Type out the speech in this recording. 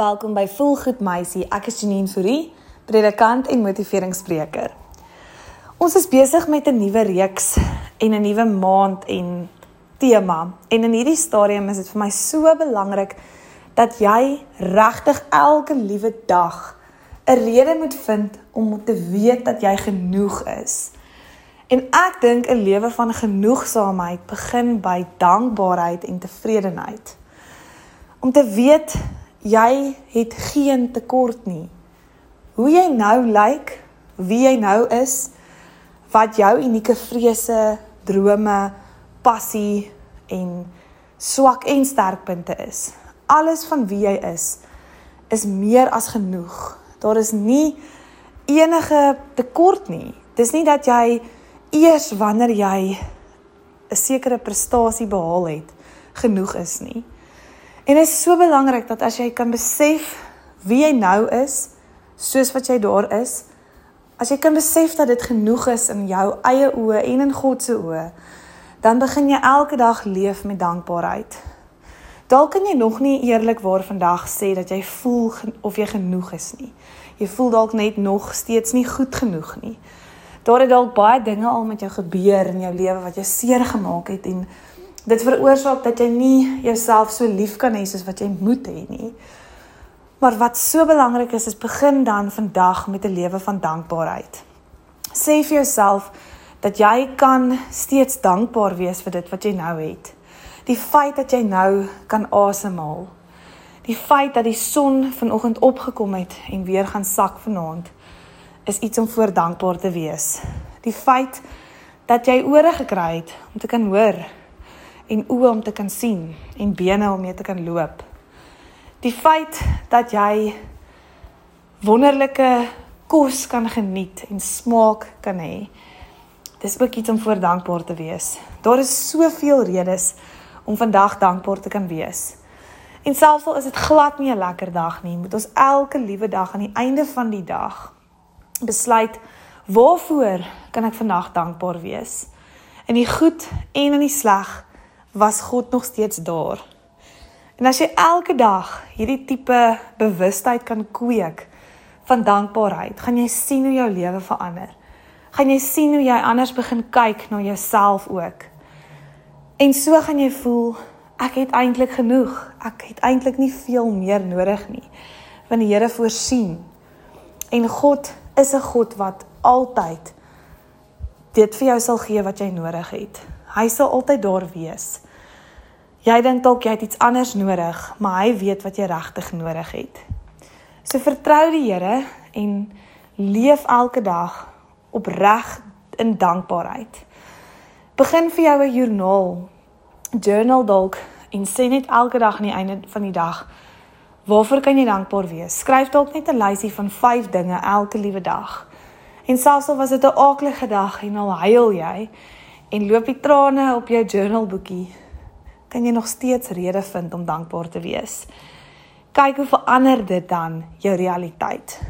Welkom by Voel Goed Meisie. Ek is Janine Fourie, predikant en motiveringsspreker. Ons is besig met 'n nuwe reeks en 'n nuwe maand en tema. En in hierdie stadium is dit vir my so belangrik dat jy regtig elke liewe dag 'n rede moet vind om te weet dat jy genoeg is. En ek dink 'n lewe van genoegsaamheid begin by dankbaarheid en tevredenheid. Om te weet jy het geen tekort nie. Hoe jy nou lyk, wie jy nou is, wat jou unieke vrese, drome, passie en swak en sterkpunte is. Alles van wie jy is is meer as genoeg. Daar is nie enige tekort nie. Dis nie dat jy eers wanneer jy 'n sekere prestasie behaal het, genoeg is nie. En dit is so belangrik dat as jy kan besef wie jy nou is, soos wat jy daar is, as jy kan besef dat dit genoeg is in jou eie oë en in God se oë, dan begin jy elke dag leef met dankbaarheid. Dalk kan jy nog nie eerlikwaar vandag sê dat jy voel of jy genoeg is nie. Jy voel dalk net nog steeds nie goed genoeg nie. Daar het dalk baie dinge al met jou gebeur in jou lewe wat jou seer gemaak het en dit veroorsaak dat jy nie jouself so lief kan hê soos wat jy moet hê nie. Maar wat so belangrik is, is begin dan vandag met 'n lewe van dankbaarheid. Sê vir jouself dat jy kan steeds dankbaar wees vir dit wat jy nou het. Die feit dat jy nou kan asemhaal. Die feit dat die son vanoggend opgekom het en weer gaan sak vanaand is iets om voor dankbaar te wees. Die feit dat jy ore gekry het om te kan hoor en oë om te kan sien en bene om mee te kan loop. Die feit dat jy wonderlike kos kan geniet en smaak kan hê. Dis ook iets om voor dankbaar te wees. Daar is soveel redes om vandag dankbaar te kan wees. En selfs al is dit glad nie 'n lekker dag nie, moet ons elke liewe dag aan die einde van die dag besluit waarvoor kan ek vandag dankbaar wees? In die goed en in die sleg was God nog steeds daar. En as jy elke dag hierdie tipe bewustheid kan kweek van dankbaarheid, gaan jy sien hoe jou lewe verander. Gaan jy sien hoe jy anders begin kyk na jouself ook. En so gaan jy voel ek het eintlik genoeg. Ek het eintlik nie veel meer nodig nie. Want die Here voorsien. En God is 'n God wat altyd dit vir jou sal gee wat jy nodig het. Hy sal altyd daar wees. Jy dink dalk jy het iets anders nodig, maar hy weet wat jy regtig nodig het. So vertrou die Here en leef elke dag opreg in dankbaarheid. Begin vir jou 'n joernaal. Journal dalk en sê net elke dag aan die einde van die dag waarvoor kan jy dankbaar wees? Skryf dalk net 'n lysie van 5 dinge elke liewe dag. En selfs al was dit 'n aaklige dag en al huil jy, en loop die trane op jou journalboekie, kan jy nog steeds rede vind om dankbaar te wees. Kyk hoe verander dit dan jou realiteit.